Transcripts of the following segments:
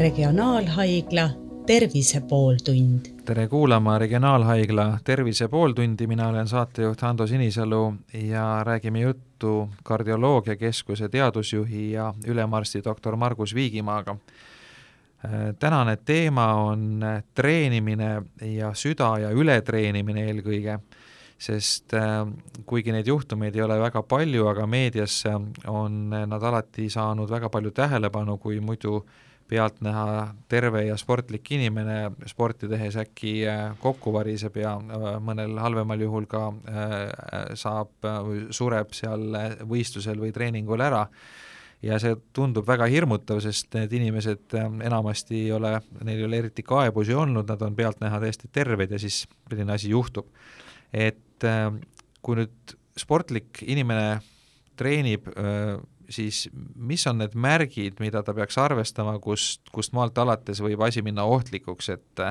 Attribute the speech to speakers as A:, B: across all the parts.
A: Regionaalhaigla Tervise pooltund.
B: tere kuulama Regionaalhaigla Tervise pooltundi, mina olen saatejuht Hando Sinisalu ja räägime juttu kardioloogiakeskuse teadusjuhi ja ülemarsti doktor Margus Viigimaaga. tänane teema on treenimine ja süda ja ületreenimine eelkõige, sest äh, kuigi neid juhtumeid ei ole väga palju, aga meediasse on nad alati saanud väga palju tähelepanu, kui muidu äh, pealtnäha terve ja sportlik inimene sporti tehes äkki äh, kokku variseb ja äh, mõnel halvemal juhul ka äh, saab, sureb seal võistlusel või treeningul ära ja see tundub väga hirmutav, sest need inimesed enamasti ei ole, neil ei ole eriti kaebusi olnud, nad on pealtnäha täiesti terved ja siis selline asi juhtub. et kui nüüd sportlik inimene treenib siis mis on need märgid, mida ta peaks arvestama, kust, kust maalt alates võib asi minna ohtlikuks, et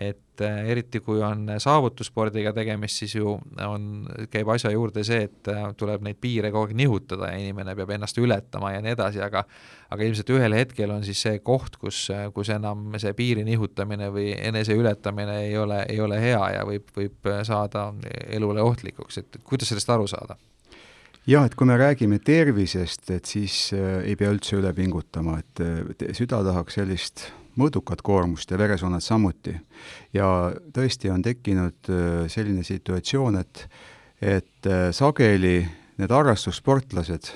B: et eriti, kui on saavutusspordiga tegemist, siis ju on, käib asja juurde see, et tuleb neid piire kogu aeg nihutada ja inimene peab ennast ületama ja nii edasi, aga aga ilmselt ühel hetkel on siis see koht, kus, kus enam see piiri nihutamine või enese ületamine ei ole, ei ole hea ja võib, võib saada elule ohtlikuks, et kuidas sellest aru saada
C: jah, et kui me räägime tervisest, et siis äh, ei pea üldse üle pingutama, et äh, süda tahaks sellist mõõdukat koormust ja veresoonet samuti. ja tõesti on tekkinud äh, selline situatsioon, et, et äh, sageli need harrastussportlased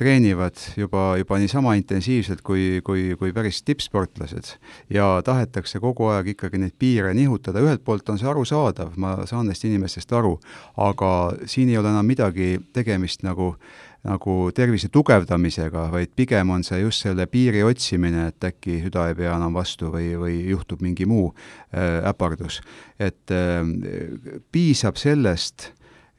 C: treenivad juba, juba niisama intensiivselt kui, kui, kui päris tippsportlased ja tahetakse kogu aeg ikkagi neid piire nihutada, ühelt poolt on see arusaadav, ma saan neist inimestest aru, aga siin ei ole enam midagi tegemist nagu nagu tervise tugevdamisega, vaid pigem on see just selle piiri otsimine, et äkki süda ei pea enam vastu või, või juhtub mingi muu äh, äpardus. et äh, piisab sellest,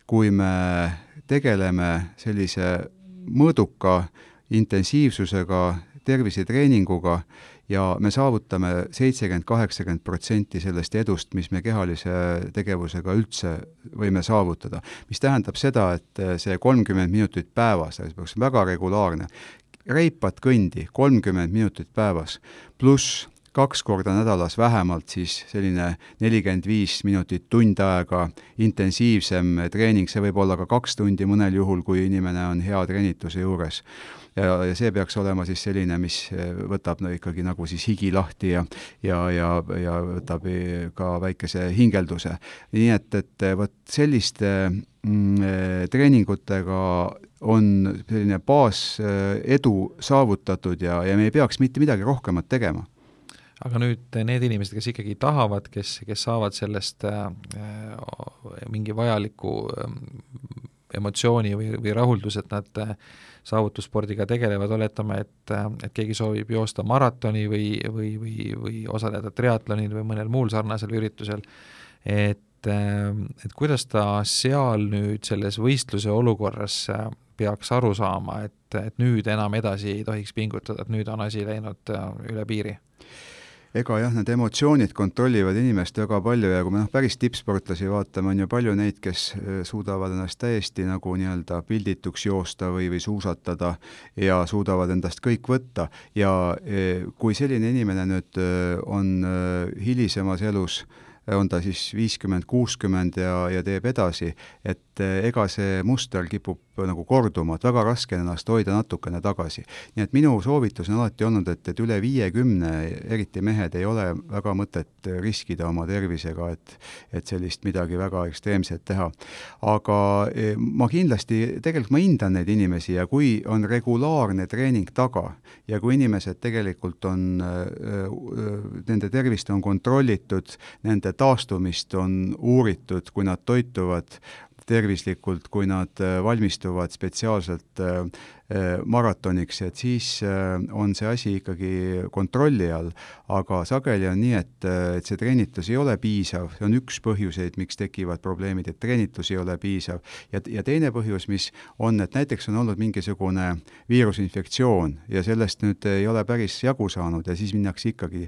C: kui me tegeleme sellise mõõduka intensiivsusega tervisetreeninguga ja me saavutame seitsekümmend, kaheksakümmend protsenti sellest edust, mis me kehalise tegevusega üldse võime saavutada. mis tähendab seda, et see kolmkümmend minutit päevas, see peaks väga regulaarne, reipat kõndi kolmkümmend minutit päevas, pluss kaks korda nädalas vähemalt siis selline nelikümmend viis minutit, tund aega intensiivsem treening, see võib olla ka kaks tundi mõnel juhul, kui inimene on hea treenituse juures. ja, ja see peaks olema siis selline, mis võtab no ikkagi nagu siis higi lahti ja ja, ja, ja võtab ka väikese hingelduse. nii et, et vot selliste mm, treeningutega on selline baasedu saavutatud ja, ja me ei peaks mitte midagi rohkemat tegema
B: aga nüüd need inimesed, kes ikkagi tahavad, kes, kes saavad sellest äh, mingi vajaliku äh, emotsiooni või, või rahulduse, et nad äh, saavutusspordiga tegelevad, oletame, et, äh, et keegi soovib joosta maratoni või, või, või, või osaleda triatlonil või mõnel muul sarnasel üritusel, et, äh, et kuidas ta seal nüüd selles võistluse olukorras peaks aru saama, et, et nüüd enam edasi ei tohiks pingutada, et nüüd on asi läinud üle piiri
C: ega jah, need emotsioonid kontrollivad inimest väga palju ja kui me noh, päris tippsportlasi vaatame, on ju palju neid, kes äh, suudavad ennast täiesti nagu nii-öelda pildituks joosta või, või suusatada ja suudavad endast kõik võtta. Ja äh, kui selline inimene nüüd äh, on hilisemas elus on ta siis viiskümmend, kuuskümmend ja, ja teeb edasi, et ega see muster kipub nagu korduma, et väga raske on ennast hoida natukene tagasi. nii et minu soovitus on alati olnud, et, et üle viiekümne, eriti mehed, ei ole väga mõtet riskida oma tervisega, et et sellist midagi väga ekstreemset teha. aga e, ma kindlasti, tegelikult ma hindan neid inimesi ja kui on regulaarne treening taga ja kui inimesed tegelikult on, nende tervist on kontrollitud, nende taastumist on uuritud, kui nad toituvad tervislikult, kui nad äh, valmistuvad spetsiaalselt äh, maratoniks, et siis äh, on see asi ikkagi kontrolli all. aga sageli on nii, et, äh, et see treenitus ei ole piisav, see on üks põhjuseid, miks tekivad probleemid, et treenitus ei ole piisav. ja, ja teine põhjus, mis on, et näiteks on olnud mingisugune viirusinfektsioon ja sellest nüüd ei ole päris jagu saanud ja siis minnakse ikkagi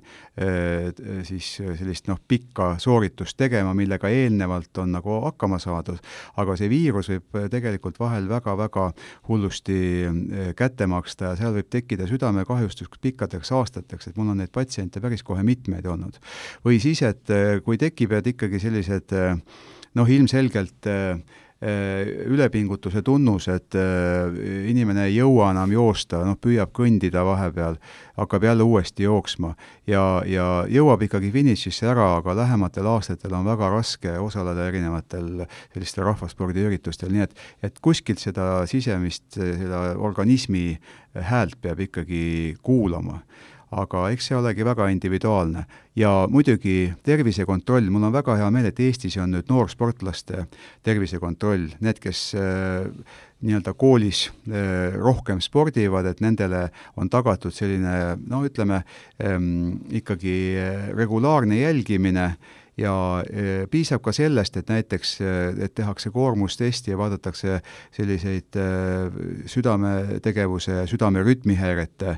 C: siis sellist noh, pikka sooritust tegema, millega eelnevalt on nagu hakkama saadud, aga see viirus võib tegelikult vahel väga-väga hullusti kätte maksta ja seal võib tekkida südamekahjustus pikkadeks aastateks, et mul on neid patsiente päris kohe mitmeid olnud. või siis, et kui tekivad ikkagi sellised noh, ilmselgelt Äh, ülepingutuse tunnus, et äh, inimene ei jõua enam joosta, noh, püüab kõndida vahepeal, hakkab jälle uuesti jooksma ja, ja jõuab ikkagi finišisse ära, aga lähematel aastatel on väga raske osaleda erinevatel sellistel rahvaspordiüritustel, nii et, et kuskilt seda sisemist, seda organismi häält peab ikkagi kuulama aga eks see olegi väga individuaalne. ja muidugi tervisekontroll, mul on väga hea meel, et Eestis on nüüd noorsportlaste tervisekontroll, need, kes äh, nii-öelda koolis äh, rohkem spordivad, et nendele on tagatud selline no ütleme ähm, ikkagi äh, regulaarne jälgimine ja e, piisab ka sellest, et näiteks, e, et tehakse koormustesti ja vaadatakse selliseid e, südametegevuse südamerütmihäirete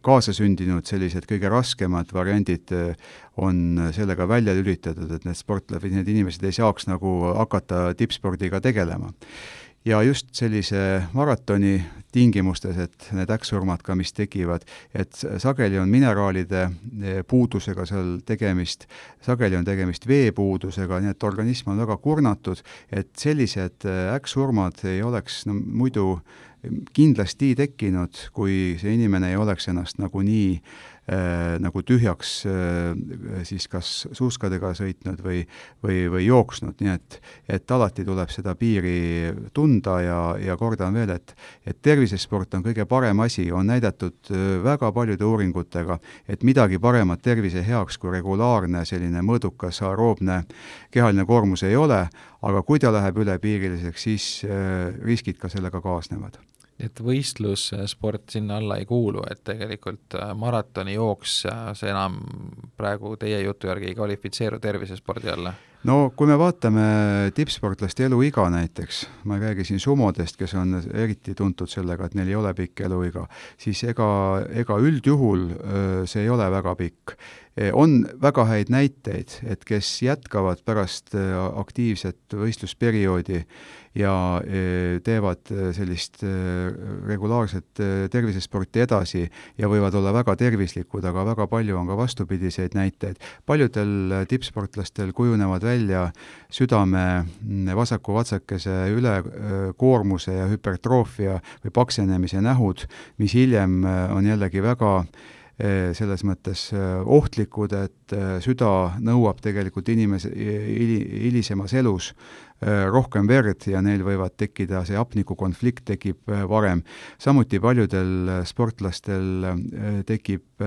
C: kaasasündinud sellised kõige raskemad variandid on sellega välja lülitatud, et need sportlased, need inimesed ei saaks nagu hakata tippspordiga tegelema ja just sellise maratoni tingimustes, et need äkksurmad ka, mis tekivad, et sageli on mineraalide eh, puudusega seal tegemist, sageli on tegemist veepuudusega, nii et organism on väga kurnatud, et sellised eh, äkksurmad ei oleks no, muidu kindlasti tekkinud, kui see inimene ei oleks ennast nagunii nagu tühjaks äh, siis kas suuskadega sõitnud või, või, või jooksnud, nii et, et alati tuleb seda piiri tunda ja, ja kordan veel, et, et tervisesport on kõige parem asi, on näidatud äh, väga paljude uuringutega, et midagi paremat tervise heaks kui regulaarne selline mõõdukas aeroobne kehaline koormus ei ole, aga kui ta läheb ülepiiriliseks, siis äh, riskid ka sellega kaasnevad
B: et võistlussport sinna alla ei kuulu, et tegelikult äh, maratonijooks, äh, see enam praegu teie jutu järgi ei kvalifitseeru tervisespordi alla?
C: no kui me vaatame tippsportlaste eluiga näiteks, ma ei räägi siin sumodest, kes on eriti tuntud sellega, et neil ei ole pikk eluiga, siis ega, ega üldjuhul see ei ole väga pikk. On väga häid näiteid, et kes jätkavad pärast aktiivset võistlusperioodi ja teevad sellist regulaarset tervisesporti edasi ja võivad olla väga tervislikud, aga väga palju on ka vastupidiseid näiteid. paljudel tippsportlastel kujunevad välja südame vasaku vatsakese ülekoormuse ja hüpertroofia või paksenemise nähud, mis hiljem on jällegi väga Eh, selles mõttes eh, ohtlikud, et eh, süda nõuab tegelikult inimese hilisemas elus rohkem verd ja neil võivad tekkida, see hapnikukonflikt tekib varem. samuti paljudel sportlastel tekib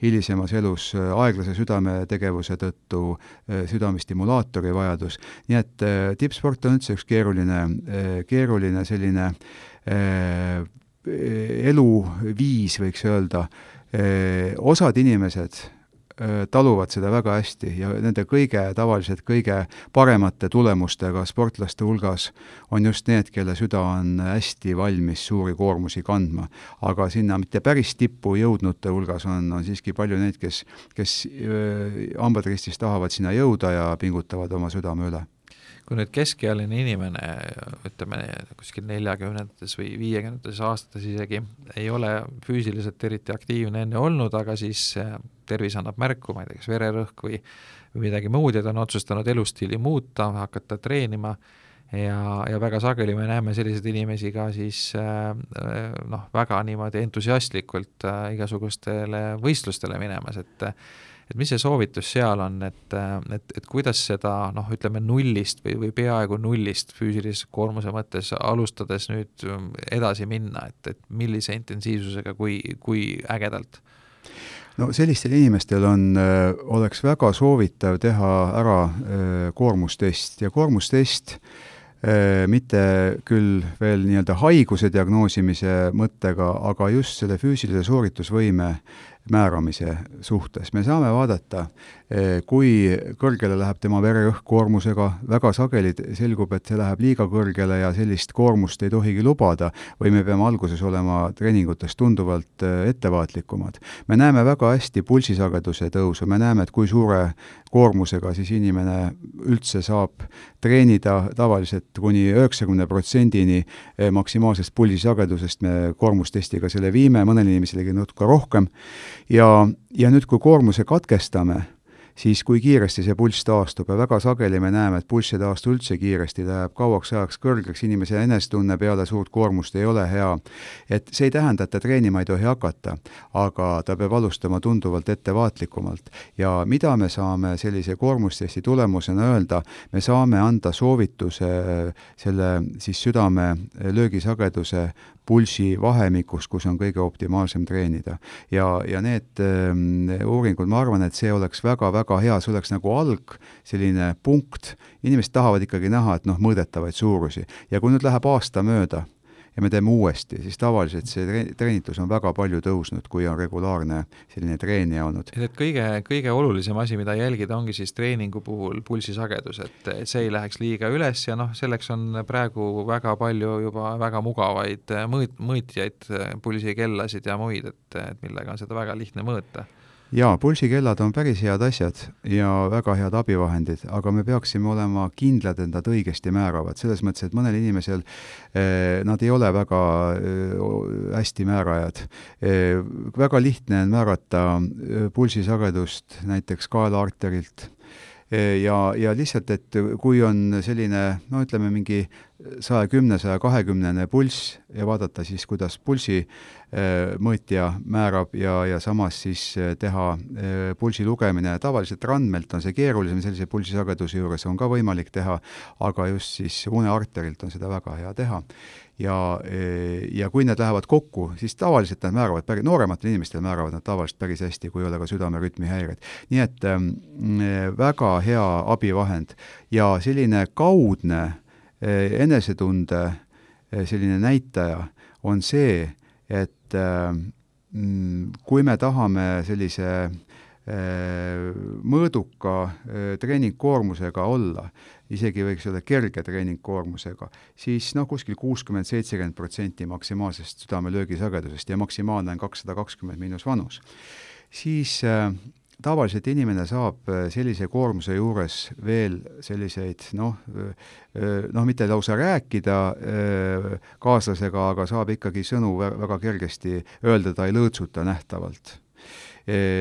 C: hilisemas elus aeglase südametegevuse tõttu südamestimulaatori vajadus. nii et tippsport on üldse üks keeruline, keeruline selline eluviis, võiks öelda osad inimesed taluvad seda väga hästi ja nende kõige, tavaliselt kõige paremate tulemustega sportlaste hulgas on just need, kelle süda on hästi valmis suuri koormusi kandma. aga sinna mitte päris tippu jõudnute hulgas on, on siiski palju neid, kes, kes hambad ristis tahavad sinna jõuda ja pingutavad oma südame üle
B: kui nüüd keskealine inimene, ütleme kuskil neljakümnendates või viiekümnendates aastates isegi, ei ole füüsiliselt eriti aktiivne enne olnud, aga siis tervis annab märku, ma ei tea, kas vererõhk või, või midagi muud ja ta on otsustanud elustiili muuta, hakata treenima. Ja, ja väga sageli me näeme selliseid inimesi ka siis noh, väga niimoodi entusiastlikult igasugustele võistlustele minemas, et et mis see soovitus seal on, et, et, et kuidas seda noh, ütleme nullist või, või peaaegu nullist füüsilise koormuse mõttes alustades nüüd edasi minna, et, et millise intensiivsusega, kui, kui ägedalt?
C: no sellistel inimestel on, oleks väga soovitav teha ära koormustest ja koormustest mitte küll veel nii-öelda haiguse diagnoosimise mõttega, aga just selle füüsilise sooritusvõime määramise suhtes. me saame vaadata, eh, kui kõrgele läheb tema vererõhkkoormusega, väga sageli selgub, et see läheb liiga kõrgele ja sellist koormust ei tohigi lubada, või me peame alguses olema treeningutes tunduvalt eh, ettevaatlikumad. me näeme väga hästi pulsisageduse tõusu, me näeme, et kui suure koormusega siis inimene üldse saab treenida tavaliselt kuni üheksakümne protsendini eh, maksimaalsest pulsisagedusest, me koormustestiga selle viime, mõnel inimesel natuke rohkem, ja, ja nüüd, kui koormuse katkestame, siis kui kiiresti see pulss taastub ja väga sageli me näeme, et pulss ei taastu üldse kiiresti, ta jääb kauaks ajaks kõrgeks, inimese enesetunne peale suurt koormust ei ole hea. et see ei tähenda, et ta treenima ei tohi hakata, aga ta peab alustama tunduvalt ettevaatlikumalt. ja mida me saame sellise koormustesti tulemusena öelda, me saame anda soovituse selle siis südame löögisageduse pulsi vahemikus, kus on kõige optimaalsem treenida. ja, ja need äh, uuringud, ma arvan, et see oleks väga-väga hea, see oleks nagu alg, selline punkt, inimesed tahavad ikkagi näha, et noh, mõõdetavaid suurusi. ja kui nüüd läheb aasta mööda, ja me teeme uuesti, siis tavaliselt see treenitus on väga palju tõusnud, kui on regulaarne selline treenija olnud.
B: et kõige, kõige olulisem asi, mida jälgida, ongi siis treeningu puhul pulsisagedus, et see ei läheks liiga üles ja noh, selleks on praegu väga palju juba väga mugavaid mõõt-, mõõtjaid, pulsikellasid ja muid, et, et millega on seda väga lihtne mõõta
C: jaa, pulsikellad on päris head asjad ja väga head abivahendid, aga me peaksime olema kindlad, et nad õigesti määravad, selles mõttes, et mõnel inimesel eh, nad ei ole väga eh, hästi määrajad eh,. väga lihtne on määrata pulsisagedust näiteks kaelaarterilt ja, ja lihtsalt, et kui on selline no ütleme, mingi saja kümne, saja kahekümnene pulss ja vaadata siis, kuidas pulsi mõõtja määrab ja, ja samas siis teha pulsi lugemine, tavaliselt randmelt on see keerulisem, sellise pulsisageduse juures on ka võimalik teha, aga just siis unearterilt on seda väga hea teha. Ja, ja kui need lähevad kokku, siis tavaliselt nad määravad päris, noorematel inimestel määravad nad tavaliselt päris hästi, kui ei ole ka südamerütmi häireid. nii et ähm, väga hea abivahend ja selline kaudne Eh, enesetunde eh, selline näitaja on see, et mm, kui me tahame sellise mõõduka treeningkoormusega olla, isegi võiks öelda kerge treeningkoormusega, siis noh, kuskil kuuskümmend, seitsekümmend protsenti maksimaalsest südamelöögisagedusest ja maksimaalne on kakssada kakskümmend miinus vanus, siis tavaliselt inimene saab äh, sellise koormuse juures veel selliseid noh, äh, äh, noh, mitte lausa rääkida kaaslasega, aga saab ikkagi sõnu väga kergesti öelda, ta ei lõõtsuta nähtavalt.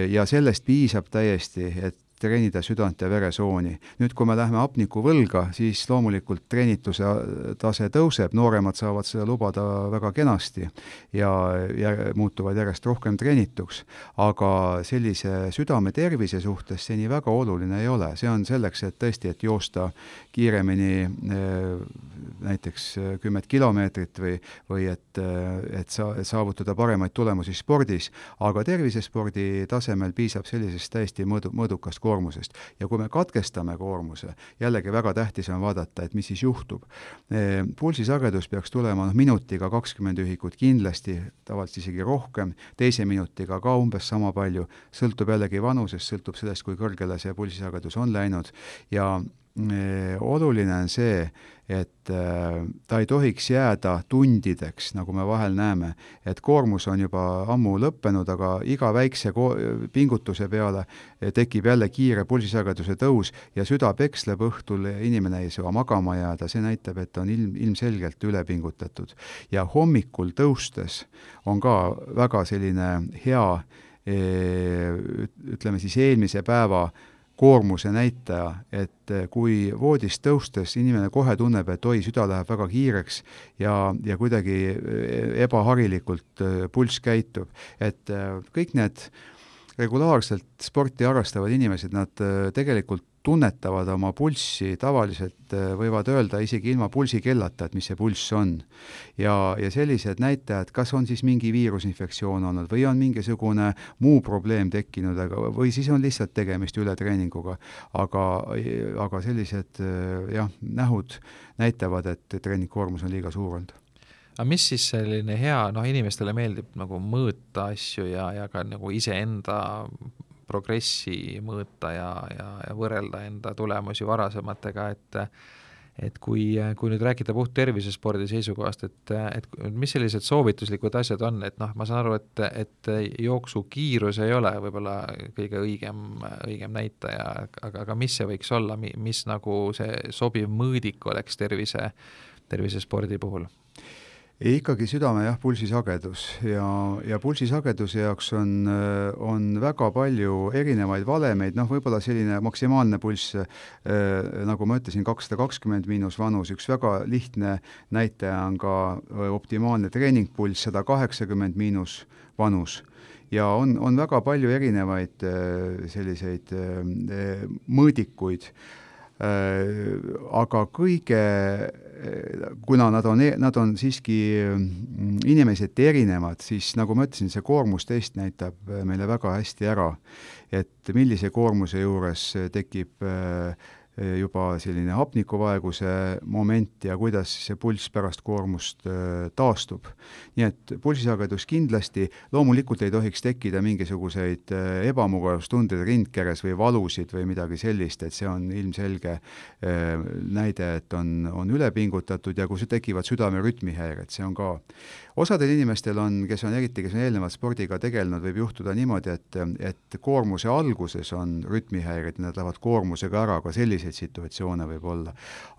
C: Ja sellest piisab täiesti, et treenida südant ja veresooni. nüüd, kui me läheme hapnikuvõlga, siis loomulikult treenituse tase tõuseb, nooremad saavad seda lubada väga kenasti ja, ja muutuvad järjest rohkem treenituks, aga sellise südame tervise suhtes see nii väga oluline ei ole, see on selleks, et tõesti, et joosta kiiremini eh, näiteks kümmet kilomeetrit või, või et, et sa, saavutada paremaid tulemusi spordis, aga tervisespordi tasemel piisab sellisest täiesti mõõdu, mõõdukast koormusest. Ja kui me katkestame koormuse, jällegi väga tähtis on vaadata, et mis siis juhtub. Pulsisagedus peaks tulema noh, minutiga kakskümmend ühikut kindlasti, tavaliselt isegi rohkem, teise minutiga ka umbes sama palju, sõltub jällegi vanusest, sõltub sellest, kui kõrgele see pulsisagedus on läinud. Ja oluline on see, et äh, ta ei tohiks jääda tundideks, nagu me vahel näeme, et koormus on juba ammu lõppenud, aga iga väikse pingutuse peale tekib jälle kiire pulsisageduse tõus ja süda peksleb õhtul, inimene ei saa magama jääda, see näitab, et on ilm, ilmselgelt ülepingutatud. ja hommikul tõustes on ka väga selline hea ütleme siis eelmise päeva koormuse näitaja, et eh, kui voodist tõustes inimene kohe tunneb, et oi, süda läheb väga kiireks ja, ja kuidagi eh, ebaharilikult eh, pulss käitub, et kõik need regulaarselt sporti harrastavad inimesed, nad tegelikult tunnetavad oma pulssi, tavaliselt äh, võivad öelda isegi ilma pulsikellata, et mis see pulss on. ja, ja sellised näitajad, kas on siis mingi viirusinfektsioon olnud või on mingisugune muu probleem tekkinud, aga, või siis on lihtsalt tegemist ületreeninguga, aga, aga sellised äh, jah, nähud näitavad, et treeningkoormus on liiga suur olnud
B: aga mis siis selline hea, noh inimestele meeldib nagu mõõta asju ja, ja ka nagu iseenda progressi mõõta ja, ja, ja võrrelda enda tulemusi varasematega, et et kui, kui nüüd rääkida puht tervisespordi seisukohast, et, et mis sellised soovituslikud asjad on, et noh, ma saan aru, et, et jooksukiirus ei ole võib-olla kõige õigem, õigem näitaja, aga, aga mis see võiks olla, mis nagu see sobiv mõõdik oleks tervise, tervisespordi puhul?
C: Ikkagi südame jah, pulsisagedus. Ja, ja pulsisageduse jaoks on, on väga palju erinevaid valemeid, noh, võib-olla selline maksimaalne pulss äh,, nagu ma ütlesin, kakssada kakskümmend miinus vanus, üks väga lihtne näitaja on ka optimaalne treeningpulss, sada kaheksakümmend miinus vanus. Ja on, on väga palju erinevaid äh, selliseid äh, mõõdikuid. äh,, aga kõige kuna nad on, e-, nad on siiski mm, inimeseti erinevad, siis nagu ma ütlesin, see koormustest näitab meile väga hästi ära, et millise koormuse juures tekib äh, juba selline hapnikuvaeguse moment ja kuidas see pulss pärast koormust eh, taastub. nii et pulsisagedus kindlasti, loomulikult ei tohiks tekkida mingisuguseid eh, ebamugavustundeid rindkeres või valusid või midagi sellist, et see on ilmselge näide, et on, on ülepingutatud ja kui tekivad südame rütmihäired, see on ka osadel inimestel on, kes on eriti, kes on eelnevalt spordiga tegelenud, võib juhtuda niimoodi, et, et koormuse alguses on rütmihäired ja nad lähevad koormusega ära, ka selliseid situatsioone võib olla.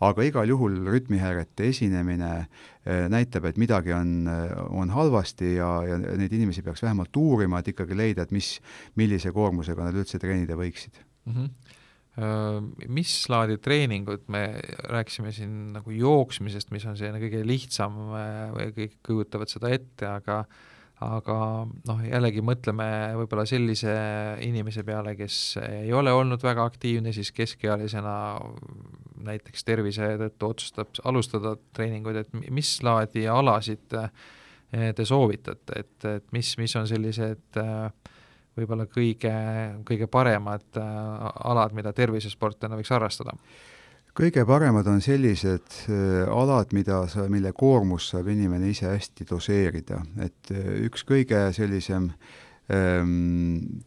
C: aga igal juhul rütmihäirete esinemine eh, näitab, et midagi on, on halvasti ja, ja neid inimesi peaks vähemalt uurima, et ikkagi leida, et mis, millise koormusega nad üldse treenida võiksid mm.
B: -hmm mis laadi treeningud, me rääkisime siin nagu jooksmisest, mis on selline kõige lihtsam või kõik kujutavad seda ette, aga aga noh, jällegi mõtleme võib-olla sellise inimese peale, kes ei ole olnud väga aktiivne, siis keskealisena näiteks tervise tõttu otsustab alustada treeninguid, et mis laadi alasid te soovitate, et, et mis, mis on sellised äh, võib-olla kõige, kõige paremad äh, alad, mida tervisesportlane võiks harrastada?
C: Kõige paremad on sellised äh, alad, mida sa, mille koormust saab inimene ise hästi doseerida, et äh, üks kõige sellisem ähm,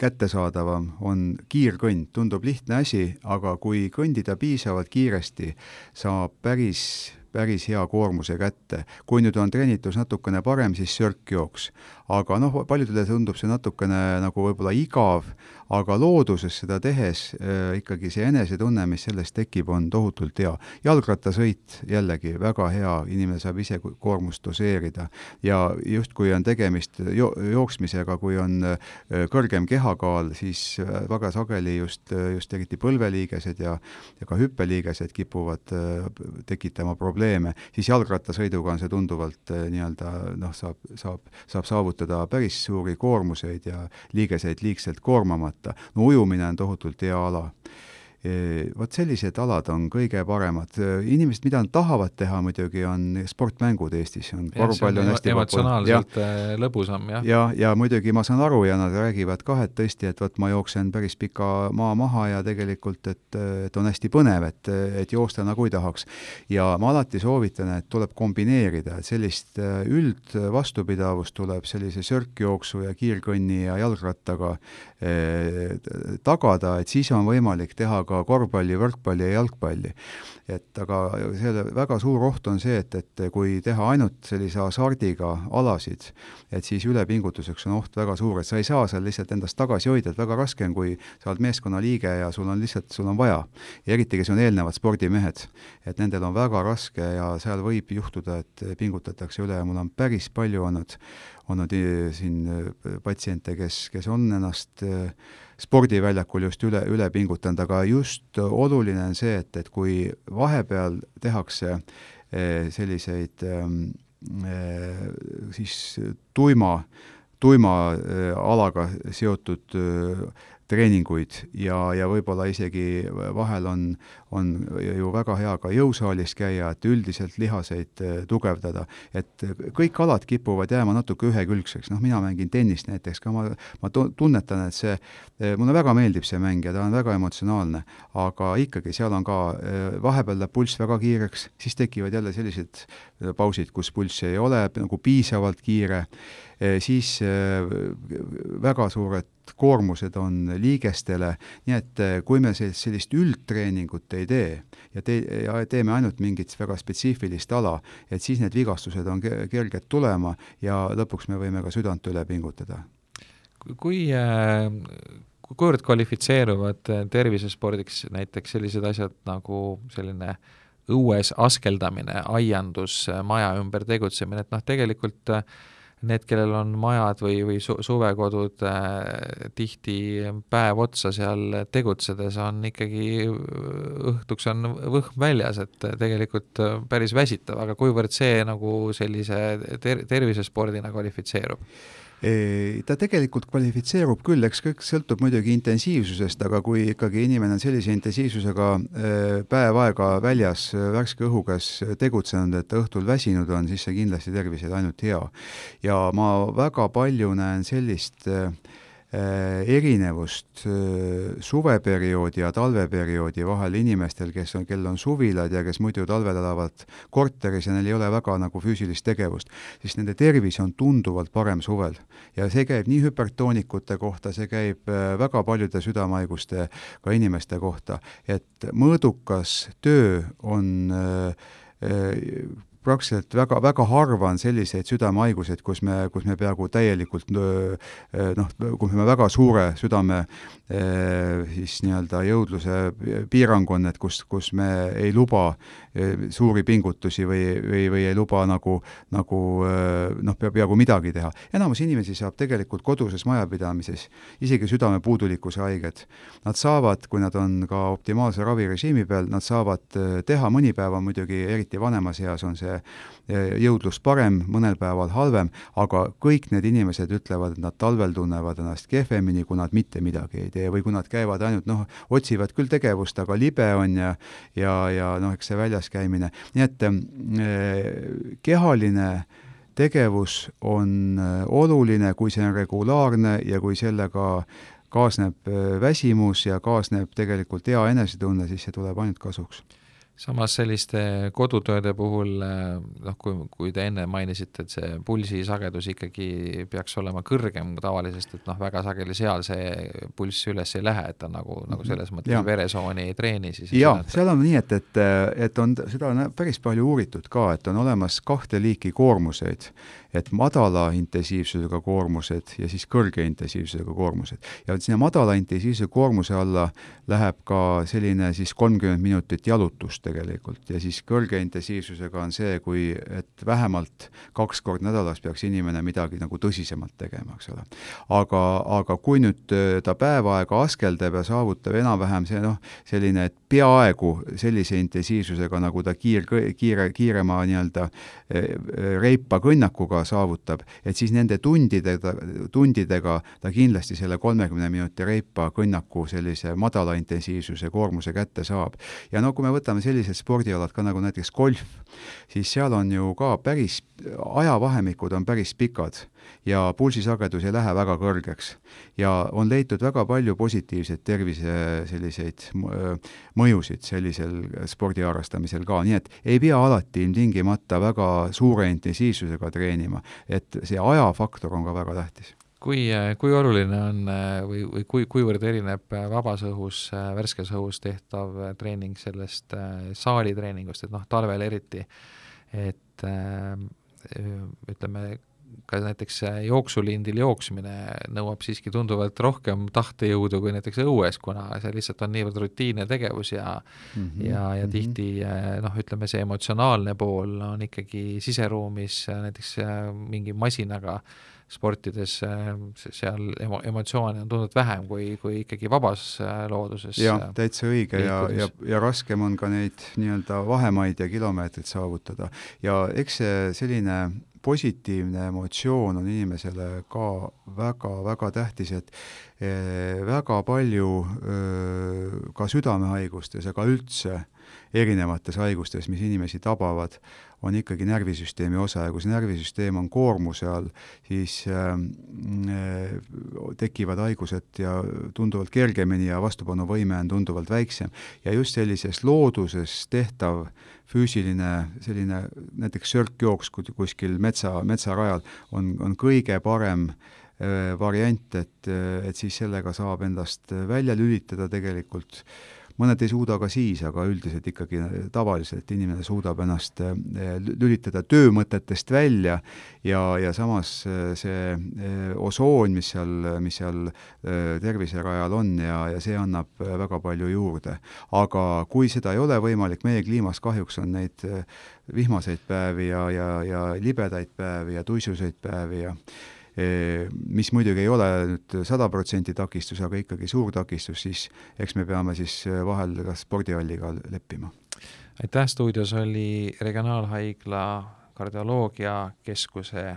C: kättesaadavam on kiirkõnd, tundub lihtne asi, aga kui kõndida piisavalt kiiresti, saab päris päris hea koormuse kätte. kui nüüd on treenitus natukene parem, siis sörkjooks. aga noh, paljudele tundub see natukene nagu võib-olla igav, aga looduses seda tehes äh, ikkagi see enesetunne, mis sellest tekib, on tohutult hea. jalgrattasõit jällegi väga hea, inimene saab ise koormust doseerida ja justkui on tegemist jo jooksmisega, kui on äh, kõrgem kehakaal, siis äh, väga sageli just, just eriti põlveliigesed ja, ja ka hüppeliigesed kipuvad äh, tekitama probleeme probleeme, siis jalgrattasõiduga on see tunduvalt eh, nii-öelda noh, saab, saab, saab saavutada päris suuri koormuseid ja liigeseid liigselt koormamata. no ujumine on tohutult hea ala vot sellised alad on kõige paremad. inimesed, mida nad tahavad teha muidugi, on sportmängud Eestis, on korvpall on hästi
B: emotsionaalselt ja, äh, lõbusam, jah.
C: ja, ja muidugi ma saan aru ja nad räägivad kah, et tõesti, et vot ma jooksen päris pika maa maha ja tegelikult, et, et on hästi põnev, et, et joosta nagu ei tahaks. ja ma alati soovitan, et tuleb kombineerida, et sellist äh, üldvastupidavust tuleb sellise sörkjooksu ja kiirkõnni ja jalgrattaga eh, tagada, et siis on võimalik teha ka ka korvpalli, võrkpalli ja jalgpalli. et aga selle väga suur oht on see, et, et kui teha ainult sellise hasardiga alasid, et siis ülepingutuseks on oht väga suur, et sa ei saa seal lihtsalt endast tagasi hoida, et väga raske on, kui sa oled meeskonna liige ja sul on lihtsalt, sul on vaja. ja eriti, kes on eelnevad spordimehed, et nendel on väga raske ja seal võib juhtuda, et pingutatakse üle ja mul on päris palju olnud, olnud siin patsiente, kes, kes on ennast äh, spordiväljakul just üle, üle pingutanud, aga just oluline on see, et, et kui vahepeal tehakse eh, selliseid eh, siis tuima, tuima alaga seotud treeninguid ja, ja võib-olla isegi vahel on, on ju väga hea ka jõusaalis käia, et üldiselt lihaseid äh, tugevdada. et kõik alad kipuvad jääma natuke ühekülgseks, noh, mina mängin tennist näiteks ka, ma, ma tunnetan, et see, äh, mulle väga meeldib see mäng ja ta on väga emotsionaalne, aga ikkagi seal on ka, äh, vahepeal läheb pulss väga kiireks, siis tekivad jälle sellised pausid, kus pulss ei ole nagu piisavalt kiire. Eh, siis eh, väga suured koormused on liigestele, nii et eh, kui me sellist, sellist üldtreeningut ei tee ja tee, ja teeme ainult mingit väga spetsiifilist ala, et siis need vigastused on kerged tulema ja lõpuks me võime ka südant üle pingutada.
B: kui kuivõrd kvalifitseeruvad tervisespordiks näiteks sellised asjad nagu selline õues askeldamine, aiandus, maja ümber tegutsemine, et noh, tegelikult äh, need, kellel on majad või, või su-, suvekodud äh, tihti päev otsa seal tegutsedes, on ikkagi, õhtuks on võhm väljas, et tegelikult päris väsitav, aga kuivõrd see nagu sellise ter-, tervisespordina kvalifitseerub?
C: Ta tegelikult kvalifitseerub küll, eks kõik sõltub muidugi intensiivsusest, aga kui ikkagi inimene on sellise intensiivsusega päev aega väljas värske õhu käes tegutsenud, et ta õhtul väsinud on, siis see kindlasti tervisele ainult hea. ja ma väga palju näen sellist Äh, erinevust äh, suveperioodi ja talveperioodi vahel inimestel, kes on, kel on suvilad ja kes muidu talvel elavad korteris ja neil ei ole väga nagu füüsilist tegevust, siis nende tervis on tunduvalt parem suvel. ja see käib nii hüpertoonikute kohta, see käib äh, väga paljude südamehaigustega inimeste kohta, et mõõdukas töö on praktiliselt väga, väga harva on selliseid südamehaiguseid, kus me, kus me peaaegu täielikult noh, kus me väga suure südame siis nii-öelda jõudluse piirang on, et kus, kus me ei luba suuri pingutusi või, või, või ei luba nagu, nagu noh, peaaegu midagi teha. enamus inimesi saab tegelikult koduses majapidamises isegi südamepuudulikkuse haiget. Nad saavad, kui nad on ka optimaalse ravirežiimi peal, nad saavad teha, mõni päev on muidugi, eriti vanemas eas on see jõudlus parem, mõnel päeval halvem, aga kõik need inimesed ütlevad, et nad talvel tunnevad ennast kehvemini, kui nad mitte midagi ei tee või kui nad käivad ainult noh, otsivad küll tegevust, aga libe on ja ja, ja noh, eks see väljas käimine, nii et eh, kehaline tegevus on eh, oluline, kui see on regulaarne ja kui sellega kaasneb väsimus ja kaasneb tegelikult hea enesetunne, siis see tuleb ainult kasuks
B: samas selliste kodutööde puhul noh, kui, kui te enne mainisite, et see pulsisagedus ikkagi peaks olema kõrgem tavalisest, et noh, väga sageli seal see pulss üles ei lähe, et ta nagu, nagu mhm. selles mõttes ja. veresooni ei treeni siis.
C: jaa, seal on nii, et, et, et on, seda on päris palju uuritud ka, et on olemas kahte liiki koormuseid et madala intensiivsusega koormused ja siis kõrge intensiivsusega koormused. ja sinna madala intensiivsuse koormuse alla läheb ka selline siis kolmkümmend minutit jalutust tegelikult ja siis kõrge intensiivsusega on see, kui et vähemalt kaks korda nädalas peaks inimene midagi nagu tõsisemalt tegema, eks ole. aga, aga kui nüüd äh, ta päev aega askeldab ja saavutab enam-vähem see noh, selline, et peaaegu sellise intensiivsusega, nagu ta kiir, kiire, kiirema nii-öelda äh, äh, reipa kõnnakuga saavutab, et siis nende tundidega, tundidega ta kindlasti selle kolmekümne minuti reipa kõnnaku sellise madala intensiivsuse koormuse kätte saab. ja no kui me võtame sellised spordialad ka nagu näiteks golf, siis seal on ju ka päris, ajavahemikud on päris pikad ja pulsisagedus ei lähe väga kõrgeks. ja on leitud väga palju positiivseid tervise selliseid mõjusid sellisel spordi harrastamisel ka, nii et ei pea alati ilmtingimata väga suure intensiivsusega treenima, et see ajafaktor on ka väga tähtis
B: kui, kui oluline on või, või kui, kuivõrd erineb vabas õhus, värskes õhus tehtav treening sellest saalitreeningust, et noh, talvel eriti, et ütleme, ka näiteks jooksulindil jooksmine nõuab siiski tunduvalt rohkem tahtejõudu kui näiteks õues, kuna see lihtsalt on niivõrd rutiinne tegevus ja mm -hmm, ja, ja -hmm. tihti noh, ütleme see emotsionaalne pool on ikkagi siseruumis näiteks mingi masinaga sportides seal emo-, emotsioone on tunduvalt vähem kui, kui ikkagi vabas looduses.
C: jah, täitsa õige liikudes. ja, ja, ja raskem on ka neid nii-öelda vahemaid ja kilomeetreid saavutada. ja eks see selline positiivne emotsioon on inimesele ka väga-väga tähtis, et eh, väga palju ka südamehaigustes, aga üldse erinevates haigustes, mis inimesi tabavad, on ikkagi närvisüsteemi osa ja kui see närvisüsteem on koormuse all, siis äh, tekivad haigused ja tunduvalt kergemini ja vastupanuvõime on tunduvalt väiksem. ja just sellises looduses tehtav füüsiline selline näiteks sörkjooks kuskil metsa, metsarajal on, on kõige parem äh, variant, et, et siis sellega saab endast välja lülitada tegelikult äh, mõned ei suuda ka siis, aga üldiselt ikkagi tavaliselt inimene suudab ennast eh, lülitada töömõtetest välja ja, ja samas eh, see eh, osoon, mis seal, mis seal terviserajal on ja, ja see annab väga palju juurde. aga kui seda ei ole võimalik, meie kliimas kahjuks on neid vihmaseid päevi ja, ja, ja libedaid päevi ja tuisuseid päevi ja mis muidugi ei ole nüüd sada protsenti takistus, aga ikkagi suur takistus, siis eks me peame siis vahel ka spordihalliga leppima.
B: aitäh, stuudios oli Regionaalhaigla kardioloogiakeskuse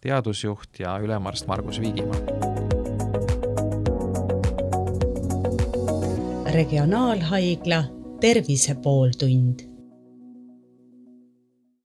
B: teadusjuht ja ülemarst Margus Viigimaa.
A: regionaalhaigla Tervise pooltund